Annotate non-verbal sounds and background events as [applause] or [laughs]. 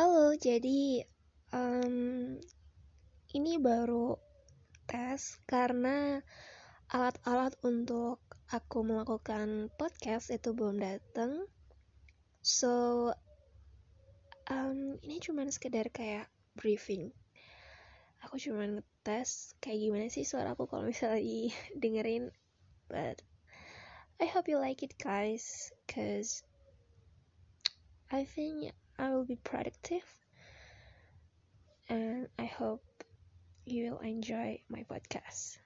Halo, jadi um, ini baru tes karena alat-alat untuk aku melakukan podcast itu belum datang. So, um, ini cuman sekedar kayak briefing. Aku cuma ngetes kayak gimana sih suara aku kalau misalnya [laughs] dengerin. But I hope you like it guys, cause I think I will be productive and I hope you will enjoy my podcast.